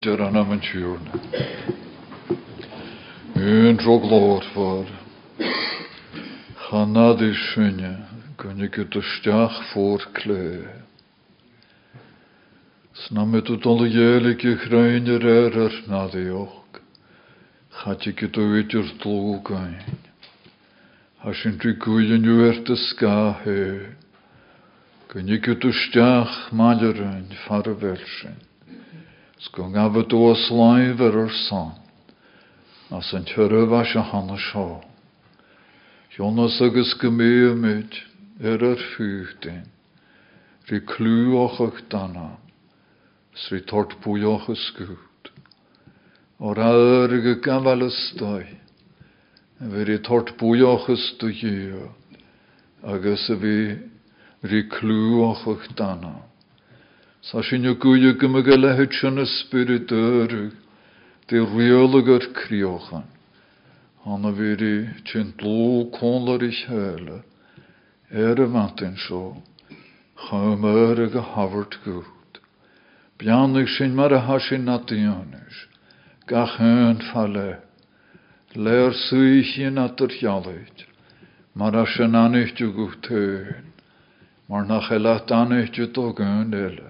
Dyr anna yn siwrn. Un tro glor for. Chanad i synne, gynnu gydwstiach ffwr cle. Snamit o dol jelig i chrein yr er ar nad i och. Chad i gydw idyr dlwgain. Hasyn dri gwylyn yw er dy sga he. Gynnu gydwstiach malerain far y felsyn. Sgwng af y dŵs laif ar son. As tyrf as y hanna sio. Jonas agus er yr ffyrdyn. Ry clwioch ych dana. Sri tort bwyoch ysgwyd. O'r. Sa sy'n yw gwyw gymig y lehed sy'n ysbryd yrwg. Di riolig ar criochan. Hanna fyri tyn dlw cwnlar i hele. Er y fantin sio. Chym er y gyhafart gwyd. Bianig sy'n mar y hasyn na dionis. Gach yn ffale. Le'r swych i'n atyr hialyd. Mar asyn anych yw gwyd tyn. Mar na chelat anych yw dogyn ele.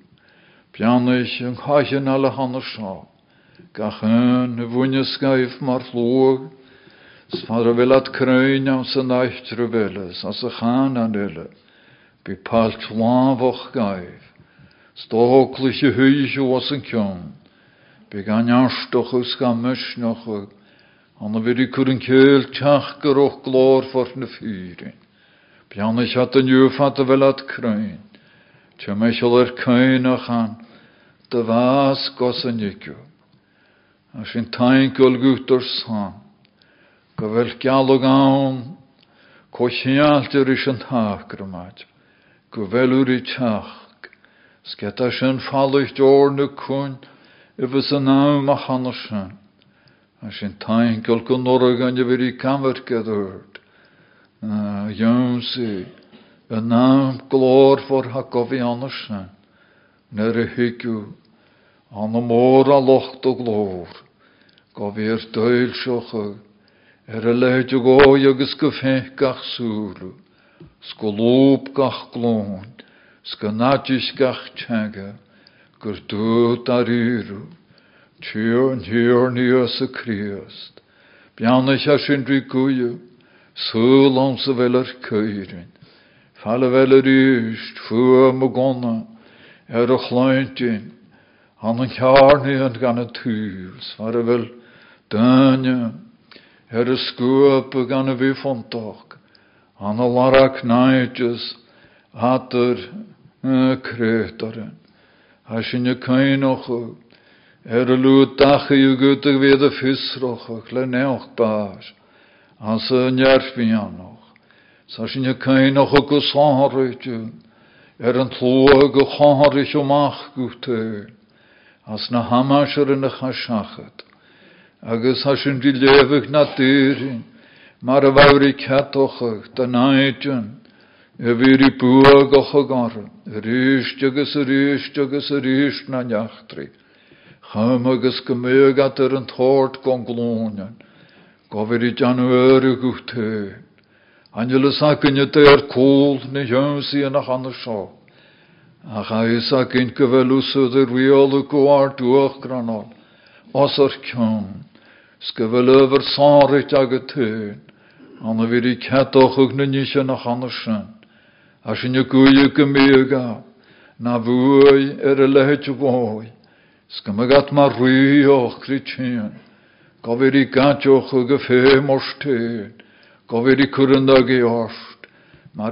yw er. Pianich yn chachyn ala hanner siop. Gachan y fwynio sgaif mar llwg. Sfar y fel at cryn am sy'n eicht ryfelys, as y chan an palt lafoch gaif. Hych o was yn cion. Bi gan anstoch ys gamys noch y. Anna fyr i cwryn cael gyroch glor for na fyrin. Bian eich at yn ywfat y fel o'r cain a. Dy fas gos yn ygw. A sy'n tain gylgwt o'r san. Gyfel gialog awn. Cochialt yr isyn tach gramad. Gyfel ur i tach. Sketa sy'n falwch o'r na cwn. Efo sy'n naw ma chanol sy'n. A sy'n tain si. Y naam for hagofi annersen. Nere. An y môr a locht o glor. Gofi'r dweil siocha. Er y leid o goi agos gyfech gach sŵrw. Sgolwb gach glôn. Sgynadis gach tega. Gyr dwyd ar ys y Christ. Bianach a. Falle wel er yst, fwy my gonna, er y Han an kjarnyen gan y tŵls, far y fel dynio, her y sgwp gan y fi ffontog, han y lara cnaidjus, hatr y eh, cretaren, ha sy'n y cainoch, her y lwyd dach i ygydig fydd y ffisroch, le neoch bars, han sy'n nierfi anoch, sa sy'n y cainoch y gwsarwyd, er yn tlwag y charwyd o mach gwtyn, as na hamáisiir na chaseachad, agus has sin dí léfah na dúrin, mar a bhhaí cetochaach den náidún, a bhíí bua gocha garan, ríist agus a ríist agus a ríist na neachtrií. Cham agus go mégat ar an tát go glóin, go bhir i deanúir go tú. Anile sa gnne ar cóil na hesaí nach anna seo. Jonsi en ach anders so. Ach hij sakin kevelusu de riole koart uach granol. Osar kjön. Skevel över sarit agetön. Anna i katoch ug ne nisha nach. Na vuoi er a a i cwryndag i orst, mar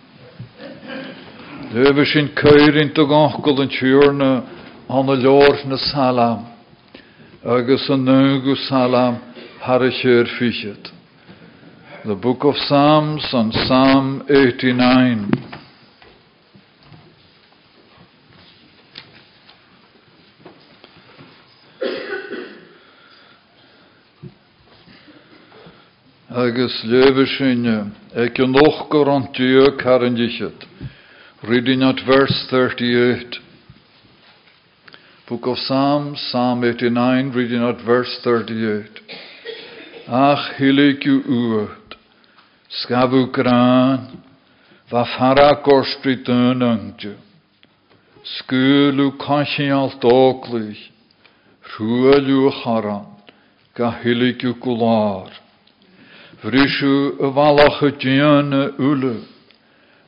Lewe sin keurin to gachgol yn tiwrna an y lor na salam, agus yn nugu salam. The book of Psalms on Psalm 89. agus je nog garantie karen dichet. Reading at verse 38. Book of Psalms, Psalm 89, reading at verse 38. Ach, hilik u uert, skavu graan, va fara gorstri dönangtje. Skulu kansin al doglich, ruelu haran, ga hilik u gular. Vrishu dian y ule.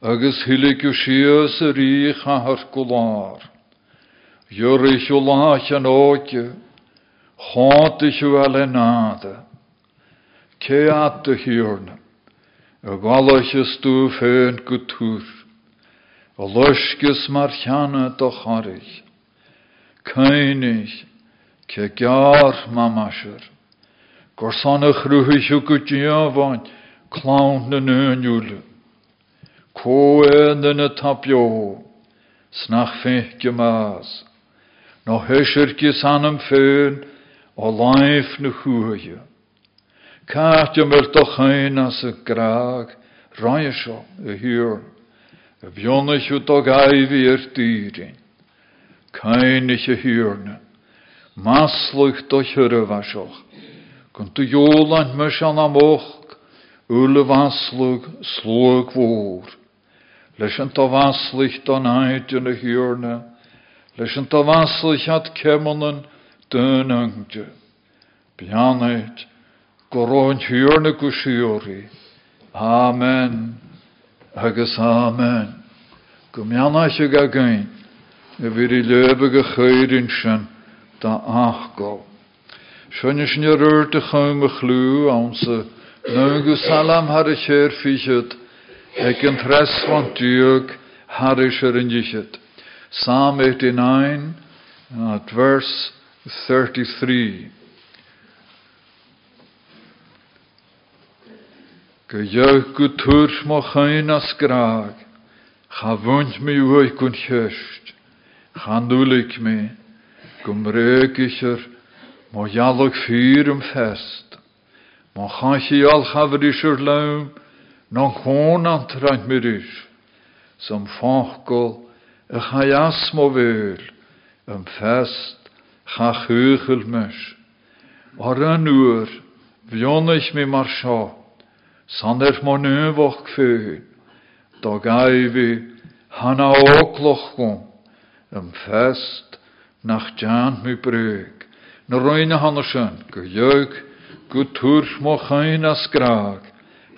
agus hilig yw sias y rich a har yw lach an oge, chant ich yw alenada. Ce at dw ffyn gwtwr, y lysgys mar chana do charich. Cainig, ce gar mamasher, gorsan y chrwys yw gwtiofaint, clown na nynjule. Koen na tapjo, snach fech maas. No hysherkje sanam feun, o laif na chuaje. Kaartje mer toch een as y graag, raisio y hyr. Y bionnych yw dog aifi yr dyrin. Cainig y hyrna. Maslwch do hyryfasioch. Gwnt y iolan mys an amoch, Ule vaslug slug voor. Leis an to vaslich don y hiwrna. Leis an to vaslich at cemanan dyn angtio. Bianait, goro'n hiwrna gwsiwri. Amen. Agus amen. Gwmianach y gagain. Y fyr i lebe da achgol. Sian ys ni rwyr dy chym y chlw awn sy'n Nugu salam har y sier fichet, ag yn tres van diog har y sier yn dichet. Psalm 89, at verse 33. Gejuich go tuurs mo chain as graag, wunt mi uig gun chust, cha nulik mi, gum reeg ich er, mo um fest. Ga je al er luim, non rand meer is. Som fankel, een ga jasmo weer, een fest, uur, wion ik me maar scha, sander maar nu wach veel. Da gai hana een fest, nach jan mi breuk. Na hannersen, gejuik, go túrs mo chain as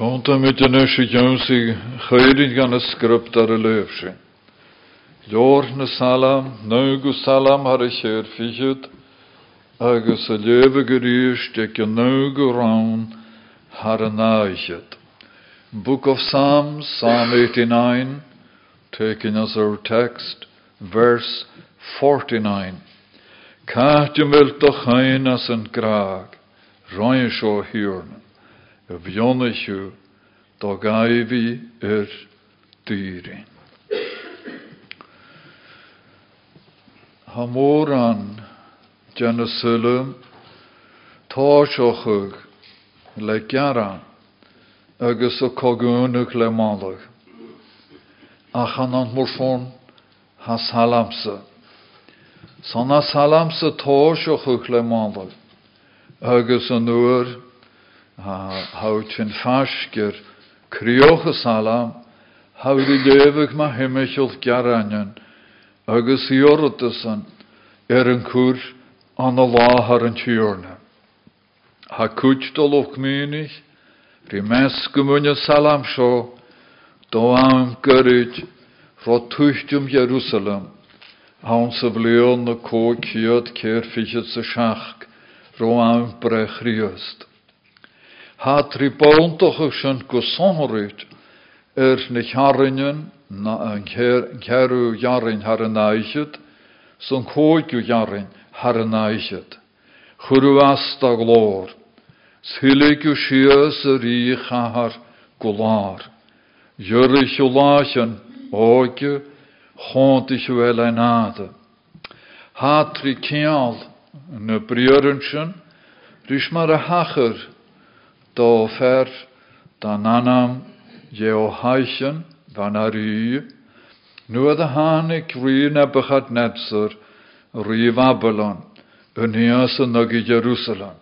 mit an eisi jonsi chayrin gan y sgrypt ar y löfsi. Lor na salam, nagu salam ar y chyr ffychyd, agus y lefa gyrys dec y nagu rawn har y naiched. Book of Psalms, Psalm 89, taken as our text, verse 49. Cahtjum wil toch hein as een graag, roin sio hierne, y fionnych yw, do gaifi yr dyrin. Ha mór an Jerusalem, táiseochuch le gearan, agus o cogúnach le málach. Ach an an mór ha salamsa. Sanna salamsa táiseochuch le málach. Agus an nuair hout fin fasgur criocha salam, hawd i lefych ma himmichol garanyan, agus cwr an y lahar yn tiorna. Ha cwt dolwch mes gymwnya salam sio, do am twychtiwm Jerusalem, awn syfleon y co ciod ceir ffychyd sy siach, ro am brech. Ha tribontoch sy'n gwsonryd, er na charringen, na jarin eichyd, sy'n coegw jarin har yn eichyd. Chwrw asta glor, shylig yw sias yr i chahar gwlar. Jyrych yw lachen, ogw, chont ich wel ein ade. Hatri kial, na briorensyn, rys mar a hacher, do fer, da nanam, jeo haichen, van a ry, nu a hanig ry Nebuchad Netzar, ry Babylon, nygu Jerusalem.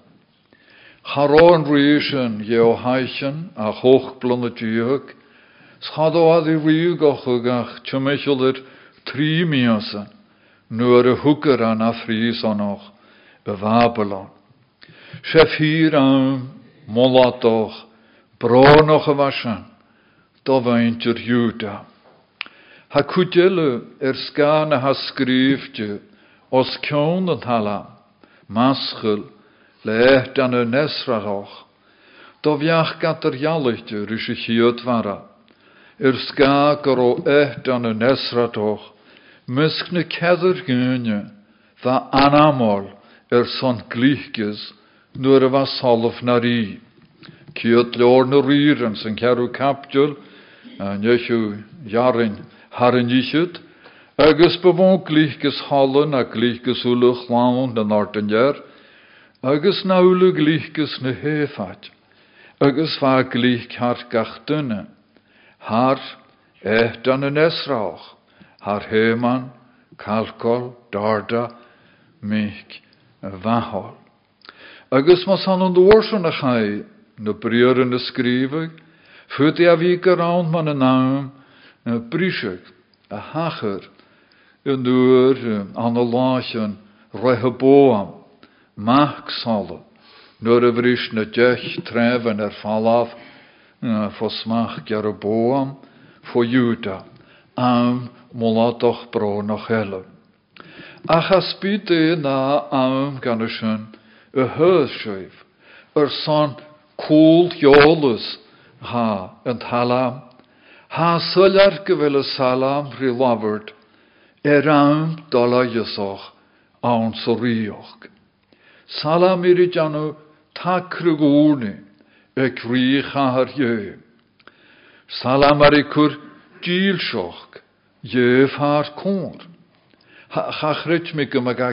Charon rysyn jeo haichen, a hoch diog, schado ad i ry gochugach, tjumechel er tri miasen, nu er a hwker an a fries anoch, Babylon. Sef hier aan molatoch, do faint yr Juda. Ha cwdelu er sgan a ha sgrifte, os yn hala, maschel, le echt an y nesrachoch, do fiach gat yr ialwchte rys y chiod fara. Er ska gor o echt an y nesratoch, mysg na cedr gynne, dda anamol er son glichgys, nuair a bheit salaf na rí. Ciad leor na ríran san cearú capúil neisiú jarin haran díisiúd, agus ba bhn glíchgus hallan a glíchgus úla chláán na nátandear, agus nála glíchgus na héfait, agus bha duine, Har écht an an Har calcol, darda, mich, bhahol. Agus mas han an dôrsan a chai, na briar yn ysgrifig, ffyd i a fi garawn man y naam, na brisig, a hachar, yn dŵr an lachan, Rehoboam, mach sala, nur y fris na dech trefen er falaf, fos mach Jeroboam, fo Juda, am molatoch bro noch helle. Ach as byd na am gan y hyrsioif, yr son cwl iolus ha yn talam, ha y salam rhi laford, er am dola ysoch awn sorioch. Salam i'r janw ta crygwrni, y cri chahar ie. Salam ar i. Chachrit mi a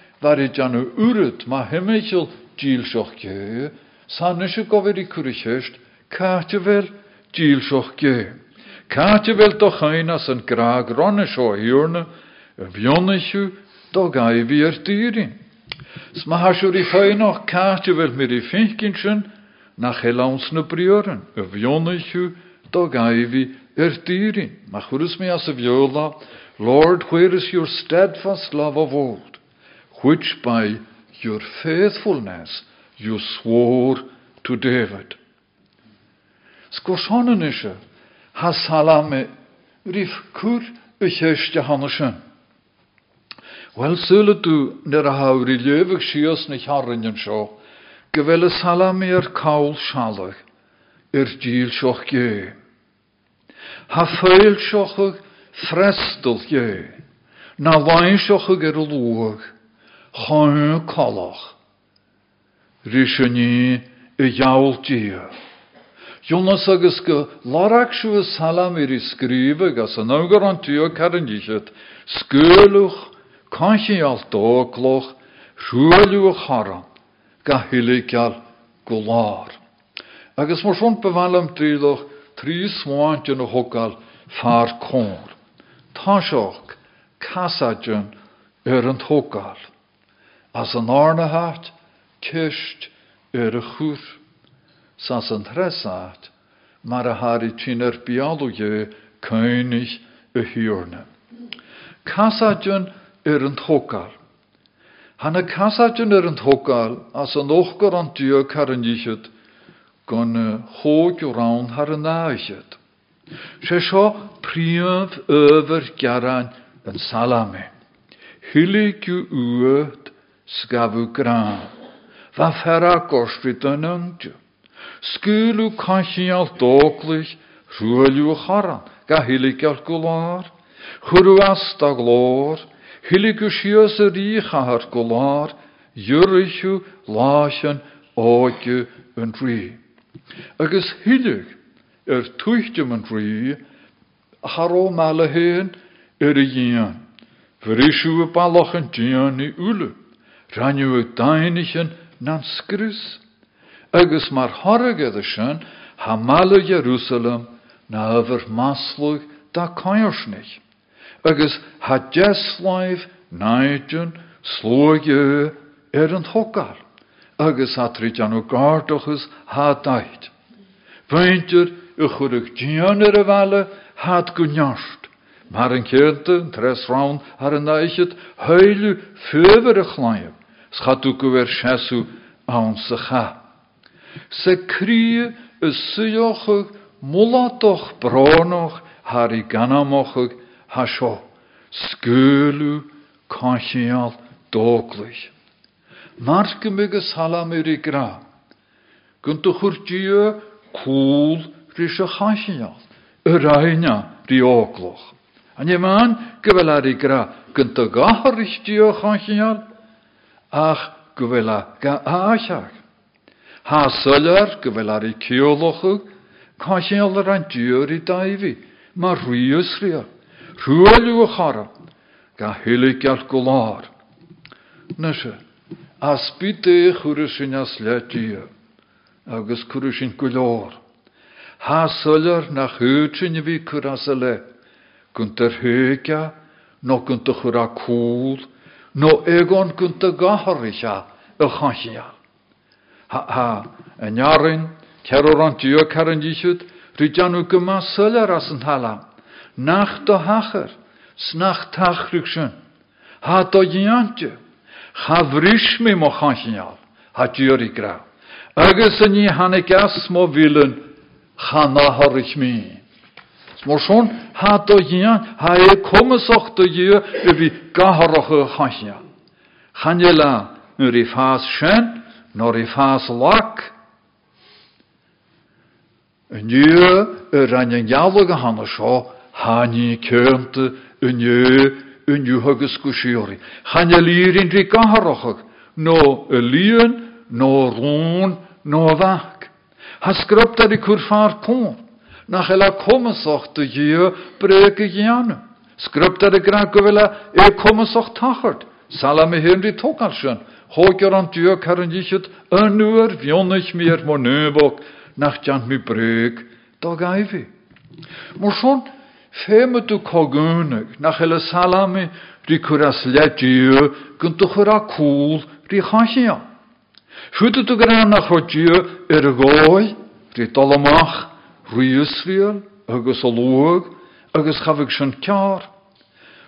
var i janu urut ma hemechel díl seoch gé, san is go i cwrichest, Cáte bhfuil díl seoch gé. Cáte bhfuil do chainas an gra ranne seo hiúrne a bhionnaisiú do gaibhí ar sin nach mé as a Lord, where is your steadfast love of old, which by your faithfulness you swore to David? Sgwrsionen eisiau, ha salame, rif cwr y cheiste hannesin. Wel, syle dw nyr a hawr i lefyg sios na charrin yn sio, gyfel y salame ar cawl sialach, yr díl sioch ge. Ha ffeil siochag frestel ge, na wain siochag ar colach. Rysio y iawl diaf. Jonas agus go larach siú salam ir scríbe gas an ágar an tú caran díisiid, scúluch, canisial dógloch, siúliú a charan, ga hiiliceal go lár. Agus mar son bevallam tríloch trí. As an árnahat, kist ar a chúr. sas an thresaat, mar a har i tínar bialúge könig y hiúrne. Casadjun er an tókal. Hanna casadjun er an tókal as an ochgar an dú kar an díisiid gon hóg rán har över salame. Hilig uad sgafu grán. Va ferra gorsfrid an angju. Sgúlú caiisial dóglich, rúilú charan, ga hiiligeal go lár, churú as a glór, hiiligu sios a ríchahar go lár, jurichu láisian áige an rí. Agus ar a dhéan, Verisú a ballach an dían í a dainichen nan skrus, agus mar thoragad sin ha mala Jerusalem na öfur maslug da cairsnich. Agus ha jesláif naidjun slóge er an thokar. Agus ha trit an gádochus ha dait. Peintir y chwrwg dian ar y fale had gwniost. Mar yn cyrta, tres rawn ar yn eichyd, heilw siasw awn sy cha. Sa crí is suochug mulatoch branoch har i ganamochug ha seo. Skulu kansial doglich. Marske mygus halamur i gra. Guntu churtio cool rysio kansial. Uraina ri ogloch. An je man gyfela i gra. Kansial. Ach gyfela ga aachach. Ha sylar gyfel ar ei ceolwchwg, caisiol ar an diwr i daifi, mae rhywys ria, rhywel yw chara, ga hylig al golar. Nysio, as byd e chwrysyn as ledio, agus chwrysyn gwylor. Ha sylar na chwtyn i fi cwras y le, gwnt yr hyga, no y no egon gwnt y gahar i sia, y chasial ha yn iarin, cerwr ond dio caran díisiúd, rydjanú go má sylar as an hala. Nach do hachar, snach sin. Ha do diante, cha vris mi mo chansial, ha diori gra. Agus yn ni hannig as mo vilen, cha naharich mi. Mor son, ha do dian, ha e komisoch do dio, y fi gaharach y chansial. Chanela, ur i fas sin, nor i fas lak. Yn yw y rhan yn iawlog a hanna sio, hani cyrnta yn yw yn yw hygys gwsiori. Chan y lir yn rhi gaharochog, no y lion, no rôn, no fach. Ha sgrypt ar i cwrffar cwn. Na chela comasoch dy yw breg y gianw. Sgrypt ar y gra gyfela e comasoch tachart. Salam i hyn rhi tokal sy'n. Hógar an dú karan díisiid anúar bhionnaich mér mar nubok nach Jan mi breg, da gaifi. Maar schon, feme tu kogunig, nach hele salami, ri kuras ledjiu, gunt tu chura cool, ri chachia. Fwyd tu gran nach chodjiu, er goi, ri dolamach, ri Israel, agus olwg, agus chafig sy'n ciar.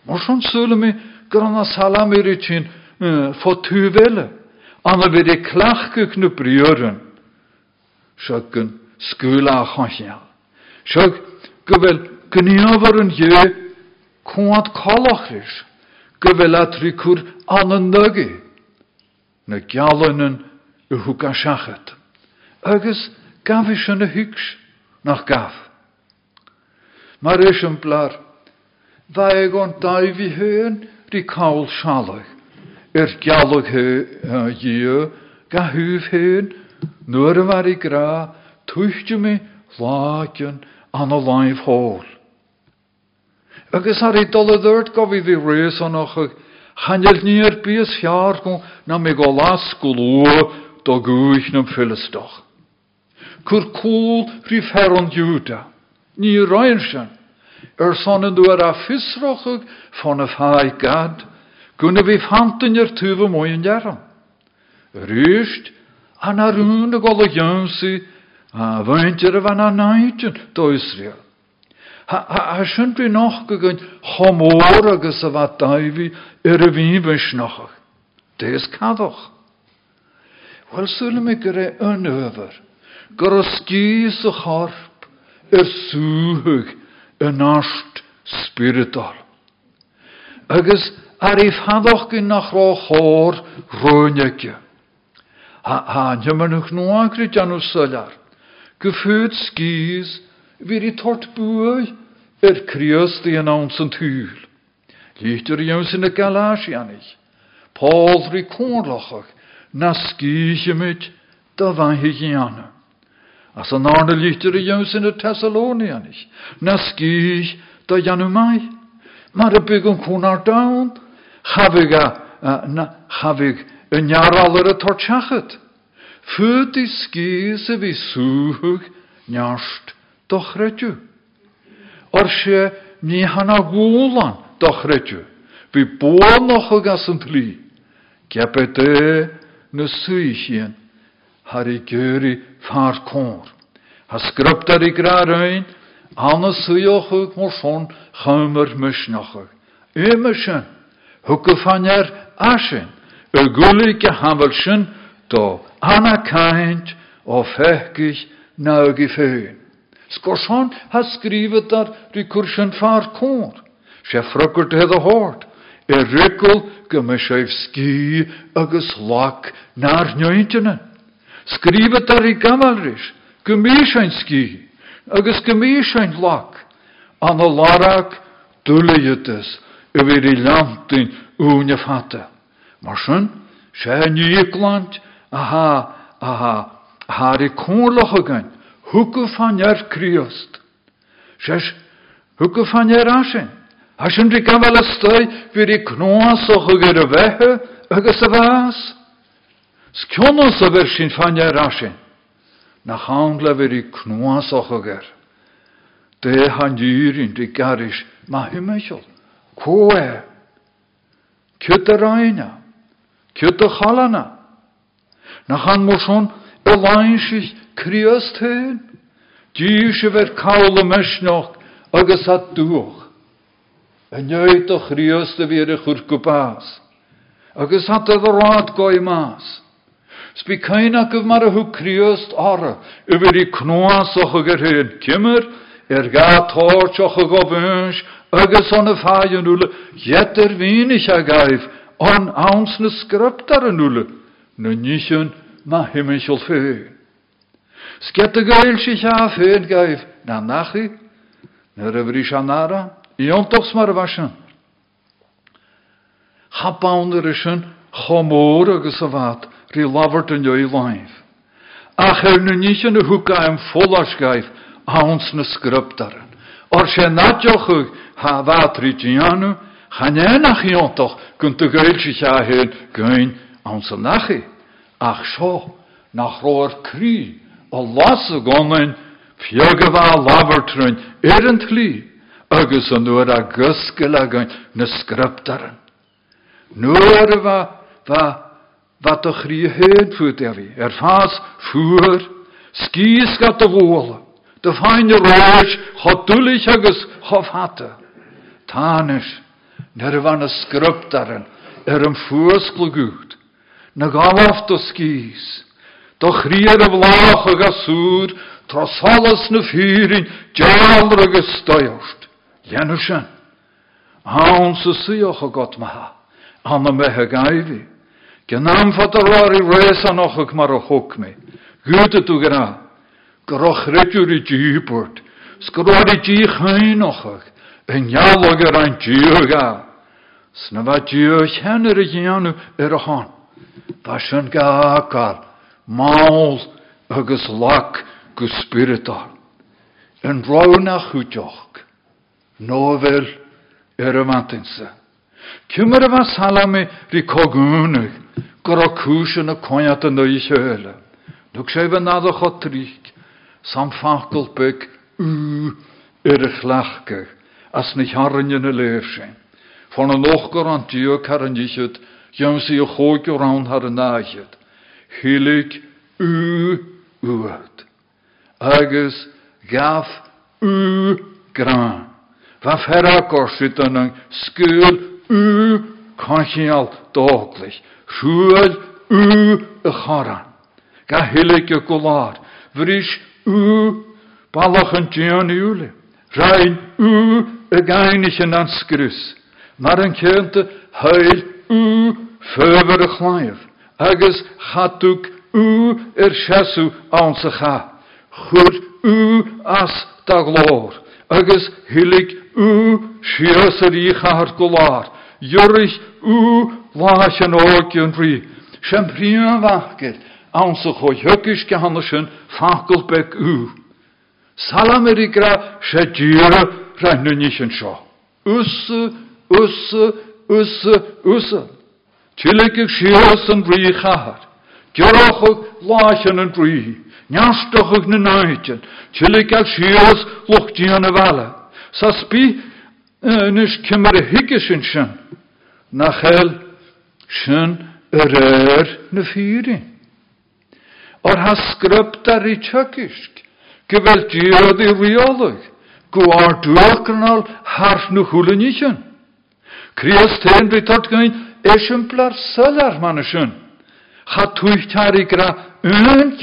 Maar schon sule mi, grana salami ri tyn, fo tu vele. Anna de klachke knup rjören. Sjöken skula chachia. Sjök, gyfel, gniafar yn je, kwad kolachris. Gyfel atricwr anan nygu. Na. Agus yn y hygs nach gaf. Mae'r esiamplar, ddaeg o'n dau fi hyn, ri cawl sialach. Er gialwg hyn, ga hyf hyn, nŵr y mar i gra, twychtio mi láin an a láimh hól. Agus ar i dul dúirt go bhí bhí réas annach chaneil níor bíos chear go na mé go las go lua do gúich na filisteach. Cur cúl rí fer an dúta, ní roiin sin, ar sanna dúar a fisrochuig fan a fáid gad, gona bhí fantain ar tufa móin dearan. Rúist an a rúna go a dheansaí a bhaintear a bhana náitin do Israel. Ha sin bhí nach go gon chomór agus a bheit daimhí ar a bhí bhaisnachach. Dés cadach. Wel gur é anöver, gur a scís a charp ar súthug a nást spiritual. Agus ar i fadach gyn nach rá chór róneige. Ha, ha, nymynwch nhw agri janw sylar. Gefühlt skis, vir i tort bui, er kriöst i en ans en tyl. Lichter jöns in de galasianig. Paul ri korlachach, na skisje mit, da van hygiene. As an arne lichter jöns in de Thessalonianig, na skis, da janu mai. Maar de byggen konar down, havig a, na, havig, een jaar aller tortjachet. Fyd i skis y fi súhug nearst dochredu. Or se ni hana gúlan dochredu. Fi bóan noch ag as yn na har i gyri far cór. Ha sgryptar i grarein anna suiochug mor son chymr mysnachug. Ymysyn, hwgwfanyer asyn, y gwlig a hamel sy'n do anna kaint o fechgich naugi feun. Skorsan ha skrivet daar ri kursen far kor. Se frukkert de. E gymme sef ski agus lak nar. Skrivet daar i gamalris. Gymísain ski. Agus gymísain lak. An a larak dullejuttes yfir i lantin unja fatta. Marsen, se nýklant, aha, aha, haar i kórlach again, hukku fan er kriost. Ses, hukku fan er asin. Hasin ri gafel ystoi, fyr i knoas och gyr y fehe, agus y fas. Skionos y fyr sy'n fan er asin. Na chaundla fyr i knoas och gyr. De han dyrin di garish, ma hymysol. Koe. Kjut y raina. Kjut y chalana. Na y lain sich kriast hyn. Dí se ver kaule mesnoch agus at dúch. A njöit a chriast a vir a churkupás. Agus hat a rád goi más. Spi kaina gyf mar a hu kriast ara, yfir i knoas och a hyn. Kimmer, er ga torch och a gobunch, agus on a fajan ule, jetter wenig a gaif, on auns na skruptar an ule, na nischen ma himmichel feun. Sket de gail sich a feun gaif, na nachi, na revri shanara, ion tochs mar waschen. Chapaunder is een chomor agus a ri lavert an joi laif. Ach er nu niet in de hoeka en vollas gaif, auns na skruptaren. Or se natjochug ha wat ritianu, Channe nach iontoch, kunt de gail sich a heen, gein auns a nachi. Ach sio, nach roer cri, o las a gonain fiaga bha labertrin erant lí agus an nuair a guscail again na scriptaran. Nuair a bha bha wat chrí héad fuút a bhí, ar fás fuair, skís gat a bhóla, de fáinne ráis cho dúlich agus chofhata. Tánis, nar a bha na scriptaran ar an fuascla gút, na gáhaft o skís, do chríar a bhlách agus súr, Tá salas na fírin dealra agus sin. Hán sa suoch a got maha, anna gaidhí. Gen náam fat a ráí rééis an ochach mar a chok mé. Gúte tú gra, goch réúr i ddíport, scoráí dí chainochach, en jalag ar an dúga. Sna bha dú cheannar a dhéanú ar a hán. Tá sin gaácar, máls agus lach go spiritual. Yn rhawn a chwtioch, Cymar yma salami ri cogwnig, gyro cwys yn y coiat yn o'i addo cho trig, sam ffacol byg u y chlachgach, as ni haryn yn y leifsyn. Fon yn ochgor an dio car yn ichyd, yw'n si o chog o rawn har yn achyd. Hilig u uad agus gaf u gran. Va ferra gorsit an an skul u kanchial doglich. Schuel u a charan. Ga hilik a golar. Vrish u balach an tian ule. Rein u a gainig an an skrus. Mar an kente heil u föver a chlayf. Agus chatuk u er chasu aan se gaat chud u as da glór, agus hilig u sias a ríchar golár, Jurich u láis an ógion rí, sem prían vachgir, an sa cho hyggis gehanna sin fakul beg u. Salamerikra sé dýra rennu nísin seo. Usse, usse, usse, usse. Tilig sias an ríchar, Gjorochog láis an rí. Na a. Sa spi nus cymar a hiige sin sin. Na chael sin yr er na ffyri. Or ha sgrybt ar i tygysg. Gyfel diod i riolig. Gw ar dwacrnal harf nhw hwlen i sin. Crias ten ryd at gain esimplar sylar man y sin. Cha twychtar i gra yn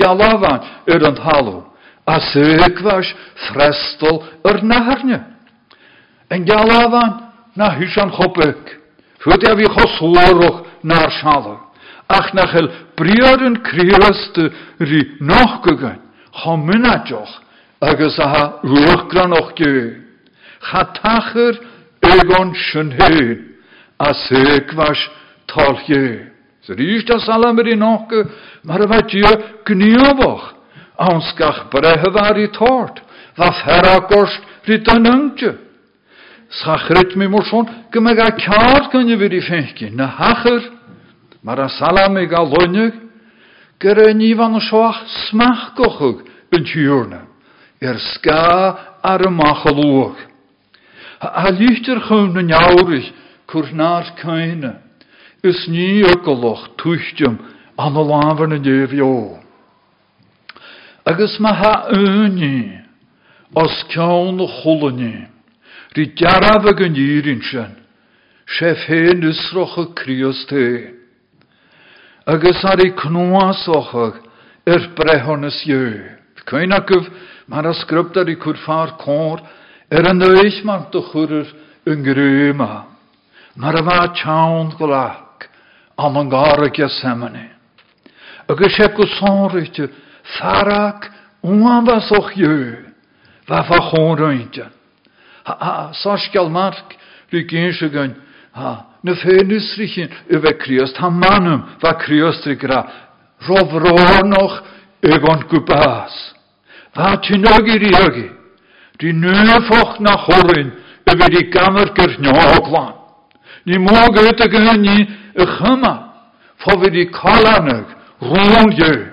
En jalafan na hysan chopek. Fwyd a fi choswrwch na'r sialw. Ach na chael briod yn criast ri noch gygan. Chominadioch agus a ha rwch gran och gyw. Cha tachar egon sy'n hyn. A sygwas tol gyw. Så mar að vatju gníoboch, ánskach brehe var i. Sachrit mi morson, gymig a je vir i fenki, na hacher, mar að salamir ga lonjug, gyre ni van soach smachgochug yn tjurna, er ska ar y machalwg. A lychter chwn yn jaurig, cwrnar kaina, is ní ogoloch tuistem an a láhar na déhheo. Agus ma ha uní os cean na cholanní, rí dearab a gan dírin sin, sé féin isrocha críosté. Agus ar i cnúasocha ar brehornas jö. Cwein aguf mar a sgrybdar i cwrfar cór ar an eismant o chwrr yn grýma. Mar a fa chawn gwlach am an gára Gethsemane. Agus sé go sánreite farach uanbas och va fa chónreinte. Saskel mark, rí gése gan, na fénusrichen över kriast, ha manum va kriastrikra, rovró noch ögon gubas. Va tynögi riögi, di nöfoch nach horin, över di gammerker njoglan. Ni môg ut a gynni y chyma, fo fi di colanag, rôn je.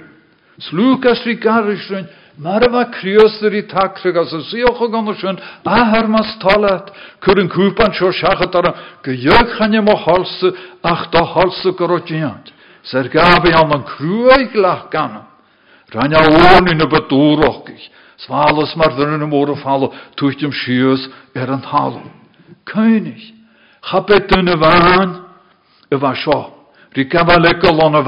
Slúkas rí garisrin, mar a bheith criostar í tacra as a siocha gan sin ahar mas talat, chur an cúpan seo seachat ar go dheogchanne mo halsa ach do halsa go rotiant. Ser gabi an an cruaig lach ganam. Ranja óni na bedúrochig. Svalas mar dyn yn môr o ffalo, twycht ym sios er an talo. König, chapet yn y fan, y fa sio, ri gafalegol on y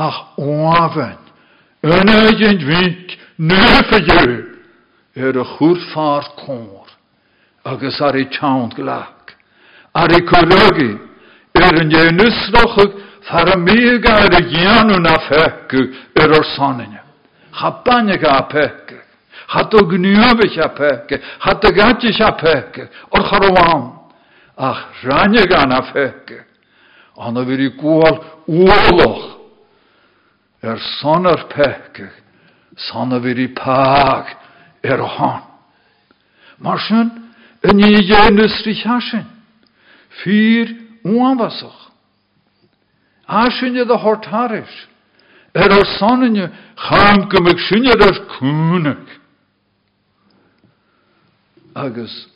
a ach y gynt fynt, nef y yw, er y chwrffar cwr, agos ar ei tawnt glach, ar ei cwrygu, er yn yw'n ysrochig, Far mi gair y gianw na fecw yr o'r sonine. Chabanya ga pecw. Hat o gniobich a pecw. Hat o gadich a pecw. O'r charwan. Ach, ranya ga na fecw. Anna fyr i gwal woloch. Er son ar pecw. Son fyr i pag. Er hon. Marsen, yn i genus rich hasen. Fyr uanvasoch. Asinne de hortaris. Er o'r sonne cham gymig sinne ar cúnach. Agus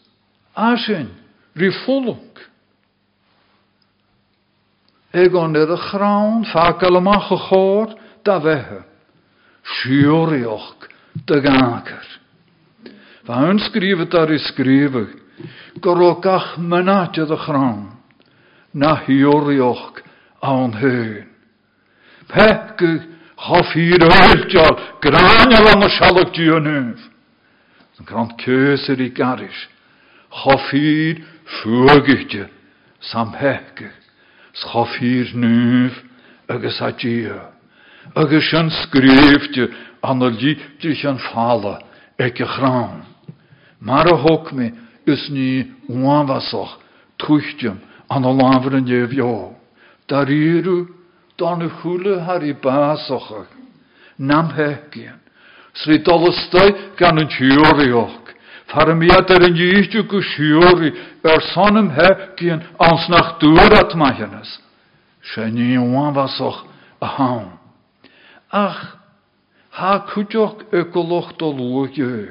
asin ri fulunk. Egon er amach a chór da vehe. Siorioch de. Va hun skrivet daar is skriven. Gorokach menatje de chraun. Na hiorioch an hyn. Pegu chofir oeldiol, graniol an sialog dionyf. Yn grant cysur i garis. Sam pegu. Chofir nuf agus a. Agus yn sgrifdja an y lipdych yn ffala ag y chran. Mar a hwg mi ys ni wanfasoch twychtjum an y lafr yn jef Dar iru dan y chwle har i basoch nam hegian. Sri dolystau gan yn tiori och. Far miad ar yn ddysgu go siori er sonnym hegian ans nach dŵrat machanas. Se ni wanfasoch a hawn. Ach, ha cwdioch y goloch do lwg yw.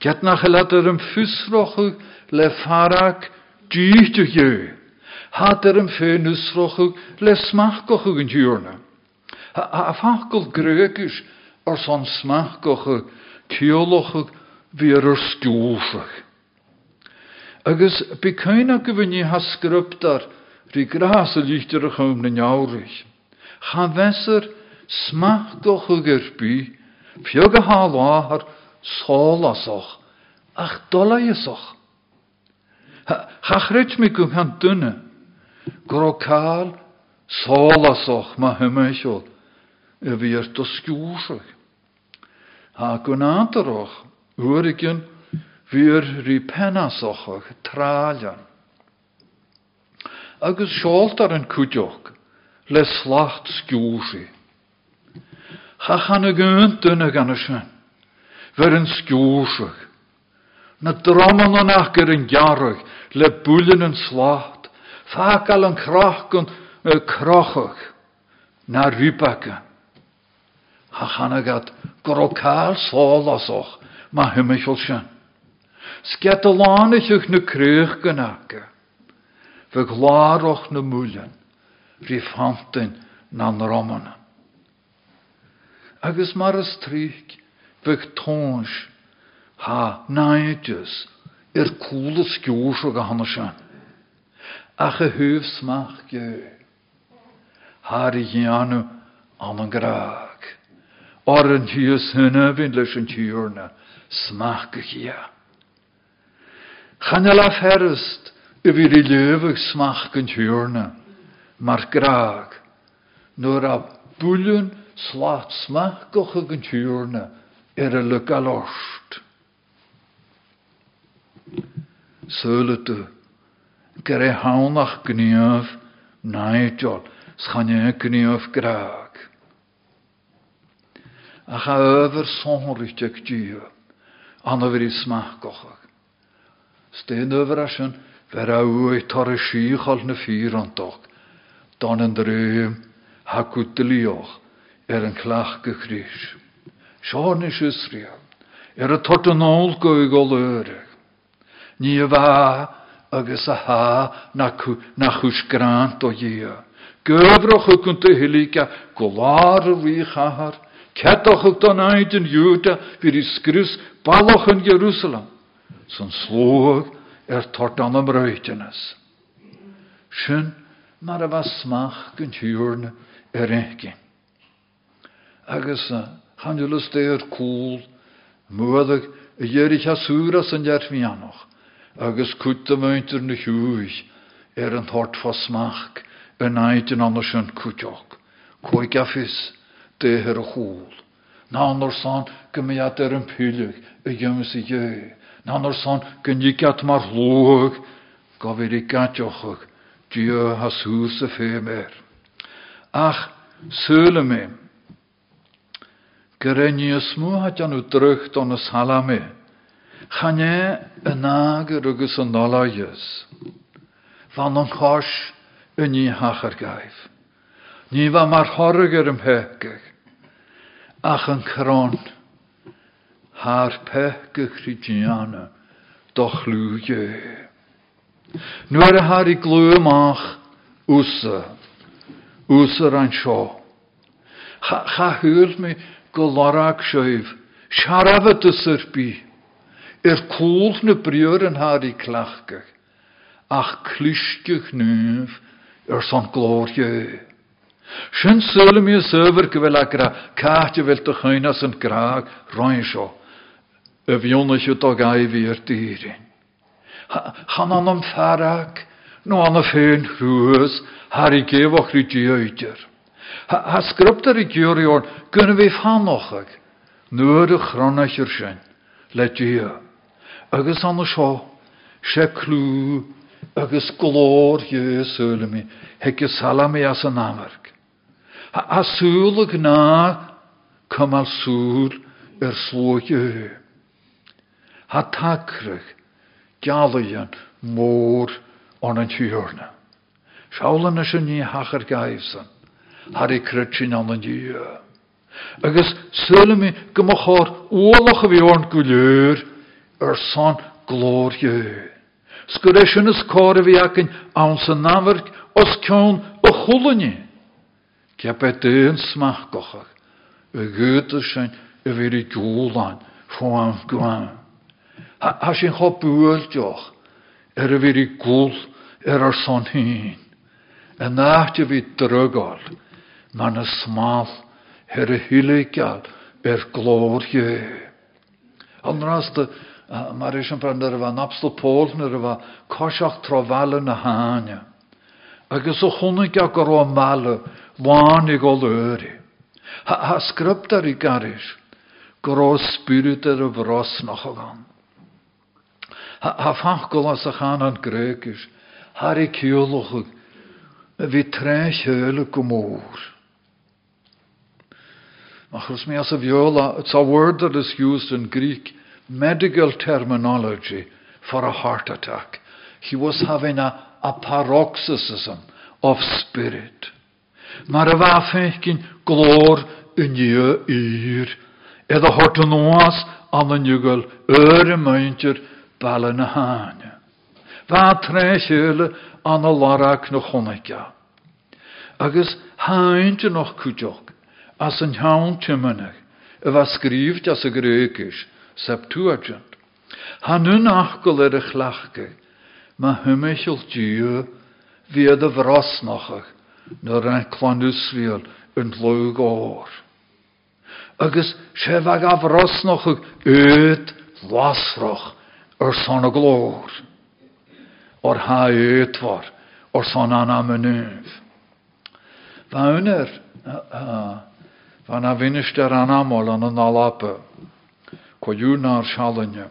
Get nach ylad ar ym ffysroch le farag dýchtu yw had er een fenusrochug le smachkochug in tjurne. A fakkel grekisch er son smachkochug tiolochug wie er stúfach. Agus bekeina gyfynnu ha sgryptar ri gras y lichter a chym na fesur smachkochug er bi, fiog a halahar solasoch, ach dolaiesoch. Ha chryt mi gym han dynne, Gro cael solasoch ma hymeisiol y fyr do sgwsach. Ha gwnadarach wyrigyn fyr ri penasochach tralian. Agus sioltar yn cwdioch le slacht. Ha chan y gynt yn y gan y sy'n. Fyr yn. Na o'n achgar yn le bwlyn yn slacht. Fakal yn crochgon y crochwch na rybaka. Ha chanagad gorokal solasoch ma hymichol sian. Sget y lanich na krych gynaka. Fy glaroch na mwlen. Rifantin na romana. Agus mar tons ha naidjus i'r cwl ysgwrs o gahanna sian ach y hwf smach gw. Har i gianw am yn graag. Or yn tios hynna fynd leis tiwrna, smach gychia. Chanel a ferst y fydd i lyfych smach graag. A goch yn tiwrna, er lygalost. Sylwyd gur é hánach gníomh náidol schanne gníomh graag. A cha öfyr sonrwyteg diw, anna fyr i smach gochag. Stein öfyr asyn, fer a wy tor y sichol na ffyr ond doch, don yn drym, ha gwydlioch er yn clach gychris. Sean is er y tot yn ôl gwy golwyrig. Ni y fa agus a ha na, chwys grant o ia. Gyfroch y gwnt y hiliga golar y fi chahar, ag don aid yn fyr i yn Jerusalem. Son slwg er tort an am röytenes. Sin mar a was smach gyn tjúrne er ekki. Agus chanjulus deir cool, muadag y jerig ha súras an jar mianoch. Agus kutta meintir na er an tort fa smach yn aid yn anna sin kutjok. Koi gaffis déhir a chúl. Ná nor san go méad ar an púileach a dhémas i dhé. Ná nor san mar gateochach dí ha sús a. Ach, súla mé, ré ní smúthe anú drucht na salame, chané a nágur agus an nálaas. Van an chás a ní hachar gaibh. Ní bha mar am pechgach, ach an crán, haar pechgach ridíana doch lúge. Nuair a haar i glúamach úsa, úsa an seo. Cha húil mi go lorach seoibh, searafad a syrbi, er cúl na clachgach, ach clisgach nuv er son glórie. Sin sula mi söver go bhfuil agra cáte bhfuil do chuinas an graag roiin seo, a bhíonna siú do gaihí ar dýrin. Chan an an a. Ha sgruptar i gjóri orn, gynna bhí fanochag, nuair a chronaisir sin, le dia. Agus an seo, sé clú, agus glór Jésúla mi, heice salami as an amarg. A súla ná cumal súl ar slóide. Ha takrach gealaíon mór an an tíorna. Seálanna sin ní hachar gaibsan, Har i crutin an an dí. Agus sulimi go mo chór ólach a bhíorn go leir ar san glóriu. Sgur sin is cóir a bhí acin an san námarc os ceann a cholanne. Ceap e dyn smach gochach, y gwyda sy'n y fyr i dŵlan, ffwan gwan. Ha sy'n cho bwyl dioch, er y fyr i gwl er ar son hyn. Y nacht y fi drygol, ma'n y smal, her y hyligal, er glor ie. Ond ras dy, mae'r eisiau brand ar yfa napsl pôl ar yfa cosiach trofal yn y hania. Agus o chwnig ag o'r o malw, Bháin i gáil öri. Ha skruptar i garis, goró spirit ar a bhros nach a gan. Ha fachgol as a chan an grékis, har. Achos mi as viola, it's a word that is used in Greek medical terminology for a heart attack. He was having a, a paroxysm of spirit. Mar a bhafecin glór in nniu ír, Ed a hort an oas an an jugel ur y meintir bala na. Agus hainte noch cúteach as an tean timanach a bheit scríft as a gréis Septuagint. Han go ar a chlachke, ma hummiisiil dú viad a bhrasnachach nar an chlánúsvíal yn llwg o'r. Agus sé bhe a bhrosnach yd lasroch ar son a glór. Or ha ydvar, or son an amenúf. Fáunar, fan a vinnister an an alape, ko júnar shalanje.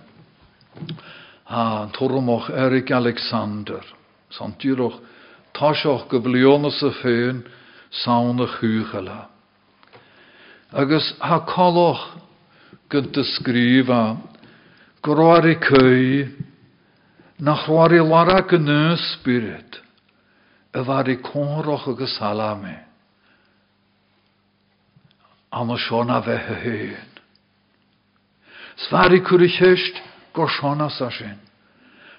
Ha, Tormoch Erik Alexander, san tyroch táiseoch go bblionna sa féin saona chuúchala. Agus ha de scríomh go ráir chu nach ráir lara go nu spirit cónrach agus. Anna Shona vehe heen. Svari kurichisht go Shona sashin.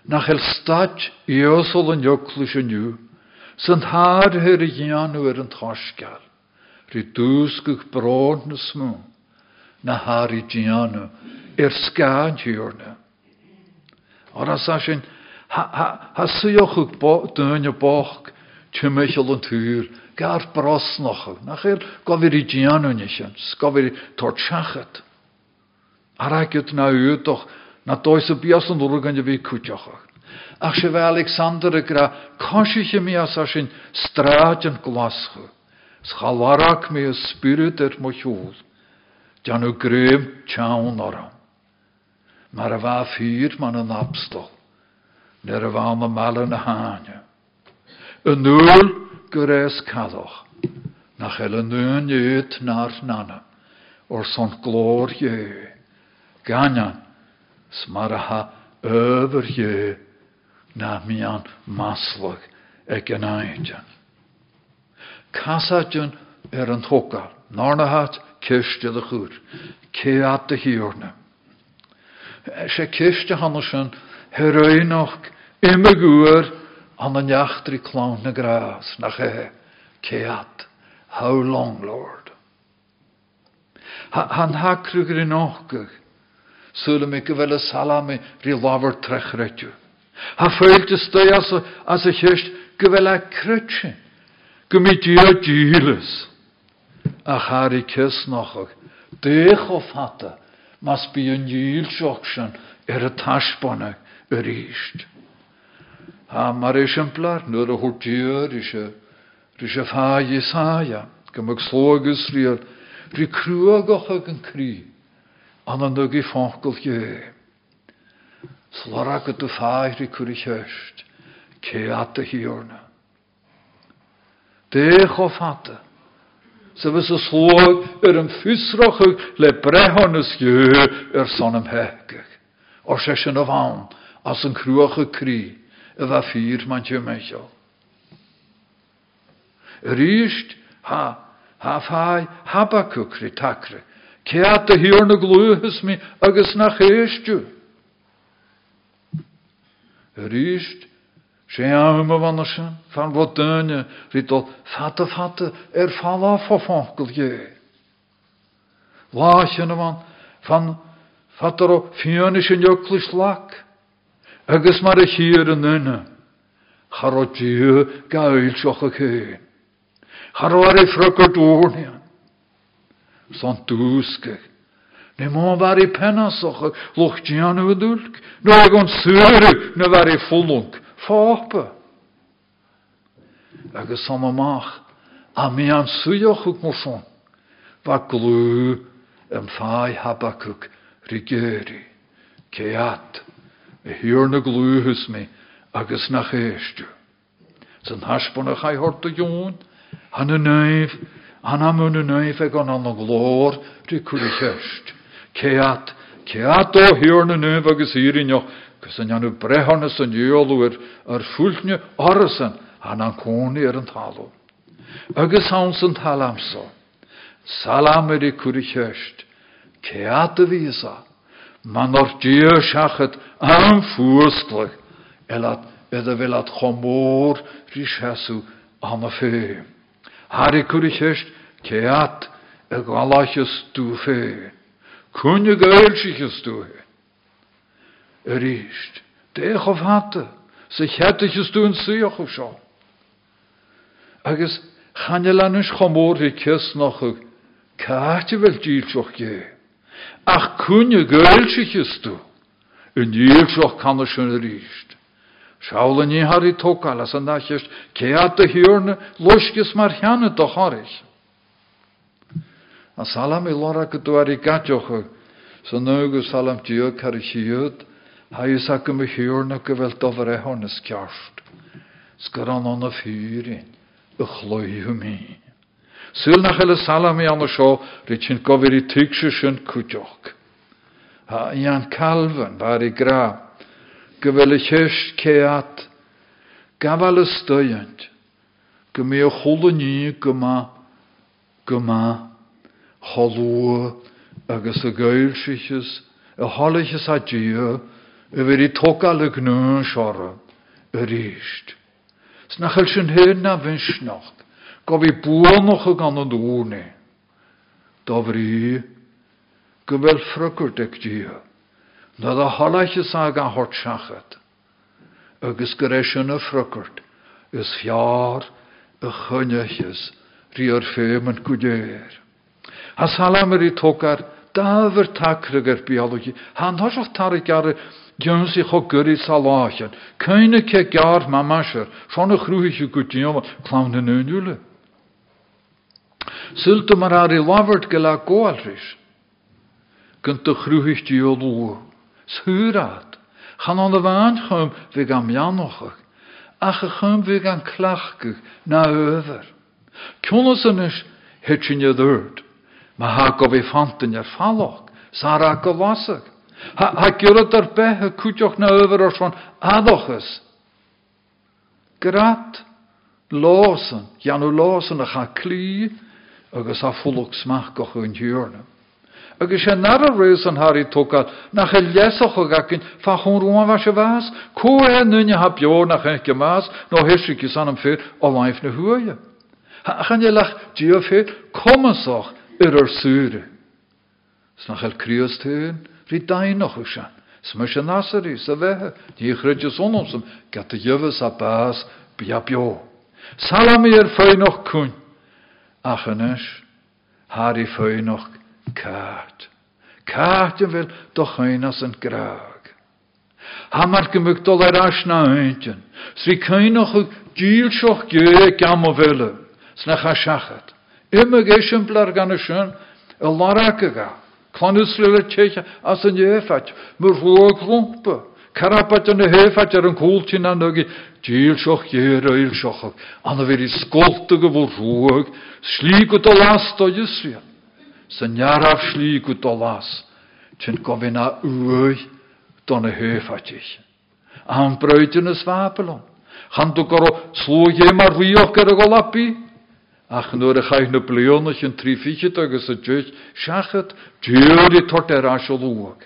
Nach el stad iosol en joklish en ju. Sunt haar her janu er en tashgal. Ri duskuk brood na haar janu er skaan. Ora sashin ha, ha, ha sujochuk dönje boch. Tjumechel en tuur. Gar bros noch. Nach er gofir i janu nishan. Gofir i torchachet. Arakut na utoch na dois y bios yn ddwrw gan y fi cwtioch. Ach se Alexander gra consiche mi as yn glaschu. Schalwarak mi spirit er mo hiwl. Jan o grym tiawn oram. Y fa ffyr man yn abstol. Ner y fa am y mal yn gyres caddoch. Na chael y nŵn na'r nana. O'r son glor. Ganyan, smaraha över je na mian maslag ag yn aidjan. Kasatjan er yn thoka, narnahat kyrstja de chur, keat de hiorne. Se kyrstja hannesjen, heroinoch, imme guur, an een jachtri klaun na gras, nach he, keat, how long, Lord? Han hakruger in ochgug, Sula mi gyfel y salami ri lafar trechretju. Ha y stoi as, as a krytsi. Gymi dia dílis. A chari kys nochog. Dech o fata. Mas bi yn díl sjokshan er y tasbonag yr eist. Ha mar esimplar nur y hwrtiwr isio. Rysio ffa Jesaja. Gymig slogus ri'r. Ri crwag ochog yn cri an an nugi fankel je. Slarak du fairi kuri höst, ke atte hiorna. Dech of hatte. Se was a slog er een fysrochig le brehannes je er sonnem hekig. Or session of aan, as kruige kri, e va vier mantje mechel. Riest, ha, ha fai, habakuk ri takre, Ceat a hior na glúhas mi agus na chéistú. Ríist sé am a vanna sin, fan bh duine rítol fata fata ar fallá fáfancail dhé. Láisian am fan fatar ó fianna sin joclis lach, agus mar a hir an gail seoch a chéin. Charwar i ffrygor dŵrnian. Son dúske. Ne má var i pennasoch lochtian u dulk. No ag on suru na var i fullunk. Fápa. Agus som amach. A mi an sujoch uk morson. Va glú fai habakuk rigéri. Keat. E hior na glúhus mi agus nach éistu. San haspon a chai horta jón. Han a neif Anna mun neif ag an an glór ri cwri chyrst. Ceat, ceat o hiwr na neif agus irinio, gys an anu brehannes an iolwyr ar fwltne orasan an an cwni ar an talw. Agus hawns an talamso. Salam er i cwri chyrst. Ceat. Man o'r dia an fwysglag. Elat, edda fel at chomor ri siasw an ffeim. Harry Kuricest, Keat, a galachas tú fé. Cúne gailsichas tú hé. Er ríist, déch of hatte, sa chettichas tú an suoch of seo. Agus channe lannis chomór hi kis noch ag, cáte vel dílsoch gé. Ach cúne gailsichas tú, yn dílsoch kann er sin ríist. Schaule ní harí tóáil as an nachist céad a hiúrne mar cheanna do choris. A salam i lora go dúir i gateocha san salam tío car siúd, haús a go me hiúrna go bhfuil dohar é honnas ceart. Sgur an anna a. Ha i an calvan var i gra, gyfel y chysg ceat, gafal y styant, gymi o chwl ni gyma, gyma, cholú agus a gailsichas a hallachas a í tógála gnú seara a ríist. Snachel sin hyn na vinsnacht, go bhí buanoch a gan an dúne. Dá bhrí go bhfuil frugurt ag dí, na a hallachas a gan hort seachat. Agus go rééis sin a frugurt is fiar a chunneches rí ar féman go déir. Has halamar í tógar dáver takregar biologi. Han sagt tar Jön sig och gör i salachen. Keine ke gar mamasher. Gutjoma. Klaune nönjule. Sulte mar Kunt de chruhich die jolu. Shurat. Gaan aan de waan gaan we gaan janochig. Ach gaan we gaan klachkig na over. Kjonesen is hetjen je durt. Maar ha go vi fanten er falloch. Sara go wasig. Ha, ha gyrad ar bethe cwtioch na over o'r. Grat losen, janw losen a cha agus a smach goch yn. Agus sé nar a réus an harí tócad nach e lesoch a gacin fa chun rúan wa se vás, có e nunne ha bio nach enke más, no heisi ki san am fyr o laif na huaie. Ha chan je lach dio fyr komasoch yr ar sure. Snach el krios tyn, ri dain noch usan. Sma se nasari, sa vehe, di chrydje sonomsum, gat de jöve sa baas, bia bio. Salami er feu noch kun. Achenes, hari feu noch kaart. Kaartje wil toch een als een graag. Hamar gemuk dol er asna eintjen. Sri kein noch giel schoch ge gamo wille. Snach a shachat. Immer geschemplar gan schön. El larakaga. Clanúsle techa as an éfat, mar bhua glumpa. Carapat an héfat ar an cúltin an nugi, díl seoch géir éil seochach, anna bhir i scolta go bhór rúag, slí go do las do Israel. Sa nearaf slí go do las, tin go bhí na uai don na héfatich. An breutin is Babylon. Chan du go slú hé mar rhuioch ar a go lapi, Ach nuair a chaith na blionnach an trífiche agus a dúis seachat dúir i tort ar as lúach.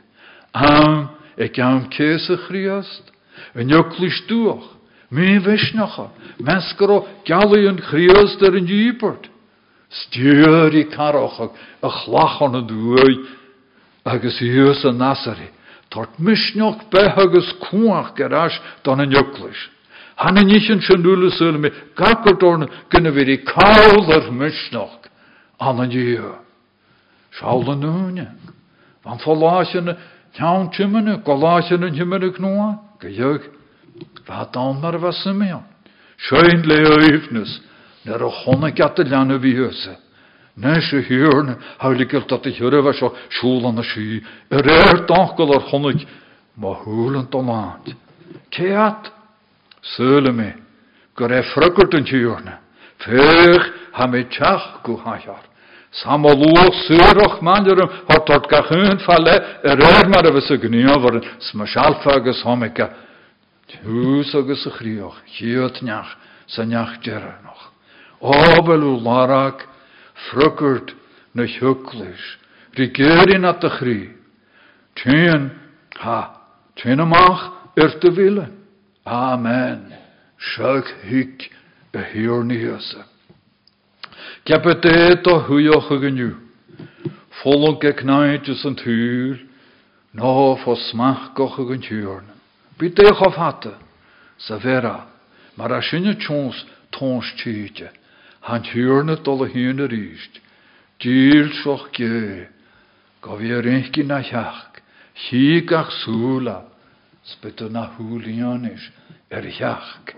Am ag am cés a chríast, a neoclis dúach, mé bhisnecha, mes go gealaí an chríast ar an dípert. Stúir i carochach a chlachan a dúi agus nasari, tort misneoch bethe agus cuaach garás don an neoclis. Hanna nísin sin núla súla mé gacordórna gynna bhí cálar misneach an an díú. Seála núne. Van fáláisina tean tiimena goláisina tiimena nóa go dheag bheit dá mar bheit éifnas nar a chona gata leanna bhíhuasa. Ne sé hiúrna háligil dat i thuirh seo siúlan na sí, a réir dácail ar chonig má thuúlan do láint. Ceat Sula me, go raibh frugurt an tíúrna. Fech ha mé teach go haar. Sam luach suúach manidirm har tart ga chun falle a réir mar a bheits a gníomhar sma sealfa agus homica. Thús agus a chríoch, chiad neach sa neach deire noch. Ábelú láraach, frugurt na thuúlis, rí géirin at a chrí. Tían ha, tían amach ar de vile. Amen. Seag hic a hiúr níasa. Cepa é do thuoch a gniu. Fólan ge knaidgus an túr, ná fá smach túúrna. Bí é chof hatte sa vera, mar a sinne tjons tons títe, han túúrna dul a hiúna ríist. Díl soch ge, go bhí réci na teach, chiach súla, spytu na húlíonis er heach.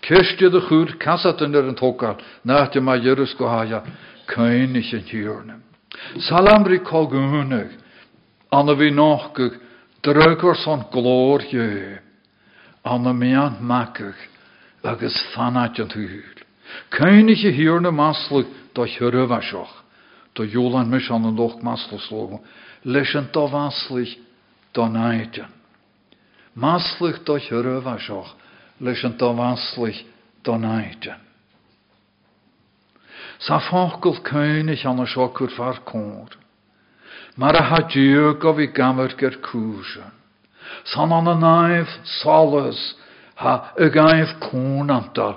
Kirstje de chuúr casatan er an. Salamri kogúneg, anna vi nachgug, drukar son glór jö, anna mean agus. Kainis a hiúrne maslig do hjörövasoch, do jólan mis an an doch masloslógu, leis an do vaslich do naiten. Maslich do hjöröva seach leis an dohanslich don naite. Sa fácail céinich an seo chur far cór. Mar a ha go bhí gamar gur cúse. San an a naimh salas ha a gaimh cún antal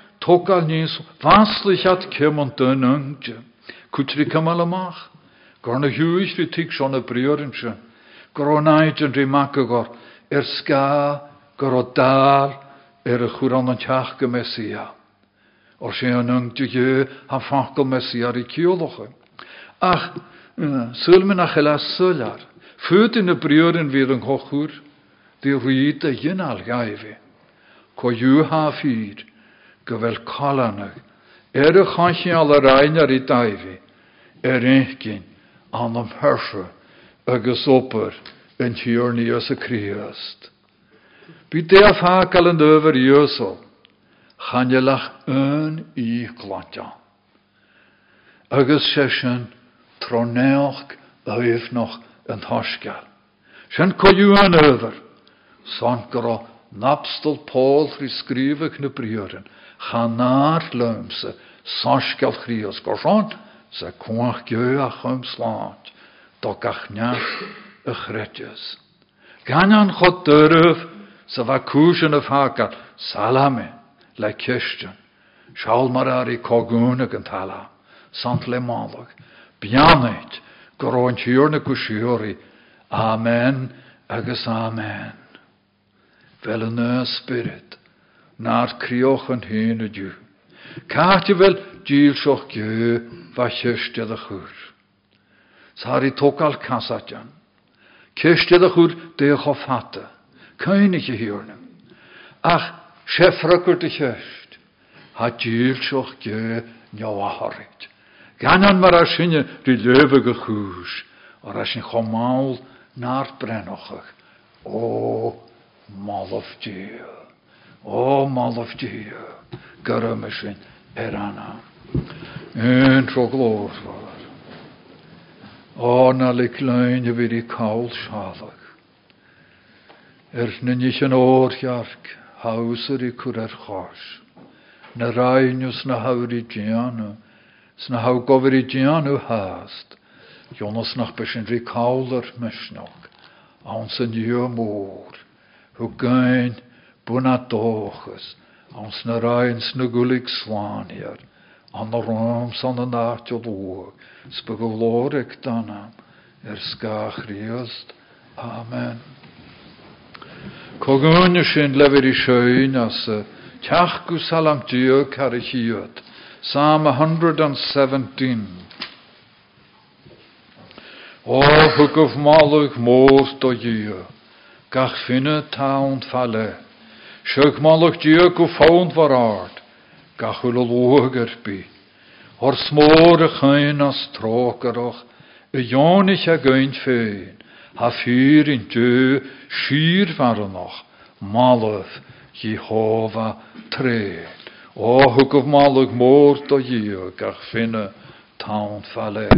tógal níos vaslichat cem an dun ungte, cutri cumal amach, gur na hiúis ri tí seán na briorinse, gur an naid an rí macagor, er ska dal er a chwr an go mesia. Or sé an ungte je fankel mesia i. Ach, sul me nach hela sular, Fut in de briorin weer een die riet a jinnal gaive. Ko ju ha fyr, go bhfuil choanach, ar a chaisi all a rain ar i daimhí, ar écin an am thuse agus opair an tíorní os a críast. Bí dé a fágal an döver Jösol, chanelach an í glantean. Agus sé sin tronéach aif noch an över, san go napstal Paul chanar lumse, sasgal chrios gorson, sa kwach geu a chum slant, do gach neach a chretjes. Chod dyrf, sa salame, le kisten, Sjaal mar ar i tala, sant le málag, bianait, goróin tíorna go Amen agus Amen. Fel yn spirit, hyn y diw. Cáte fel díl sioch gyo va chyste a chwr. Sari tokal kasatjan. Kyste a chwr de cho fatte. König i hyrne. Ach, chefrakur de chyst. Ha díl sioch gyo njawa harit. Ganan mar a sinne ri löwe gechús. Or a sin chomaul naart brennochach. O, mal of díl. O, mal of díl. Gyrra sin er anna. En tro glór, Vader. O, na lik lein y fydd i cawl siafach. Er nynnych yn oorjark, hawser i cwr er chos. Na rainus na hawr i gianu, sna haw gofir i gianu haast. Jonas nach bysyn ri cawler mysnog, awn sy'n yw môr, hw gain bwna dochus, awn sy'n rain snugulig swanir, an rhwm san y nacht o lwg, sbygw lorig dana, er skach riast. Amen. Cogwn sy'n lefyr i sjöin as hiad. Psalm 117. O hwgwf malwg môs do diog, gach falle. Sjög malwg diog gw fawnt var ard, gach wyl o lwg erbi. Or smór a chain as trókarach, y jónich a ha fyr in dö skyr varanoch, malöf Jehova tre. O malug mort og gio gach finne taun falle.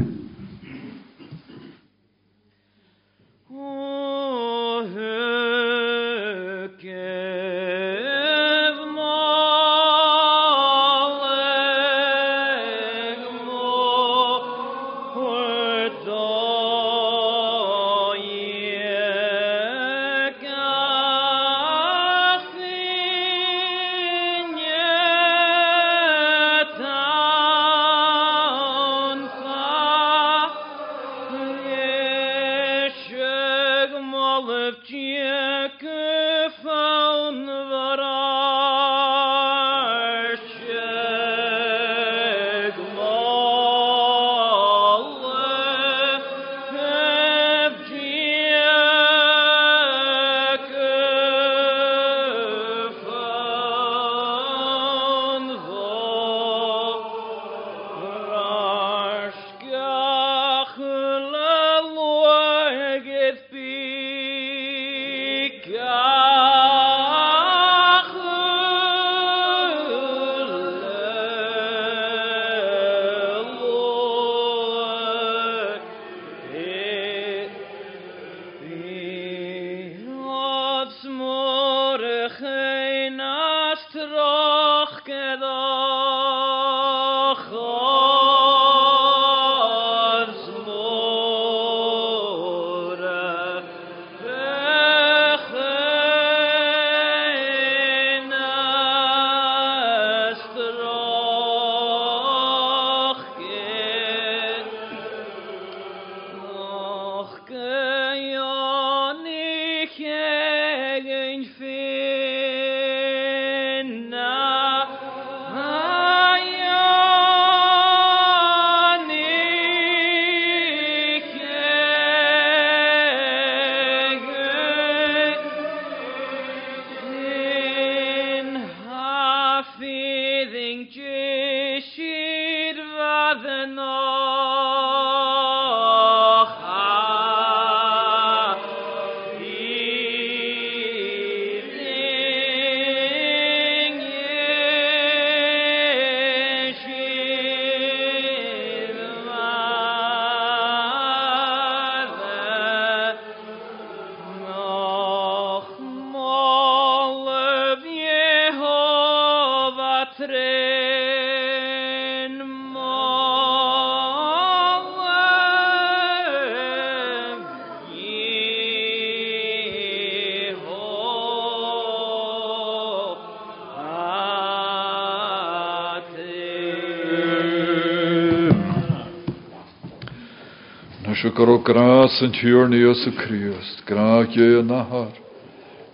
Go gras an tíúrna os a Christ, gra é a nahar.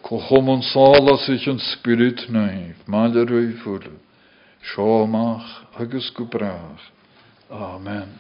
Co chom an sála sich an spirit naif, man a roi fule, seomach agus brach. Amen.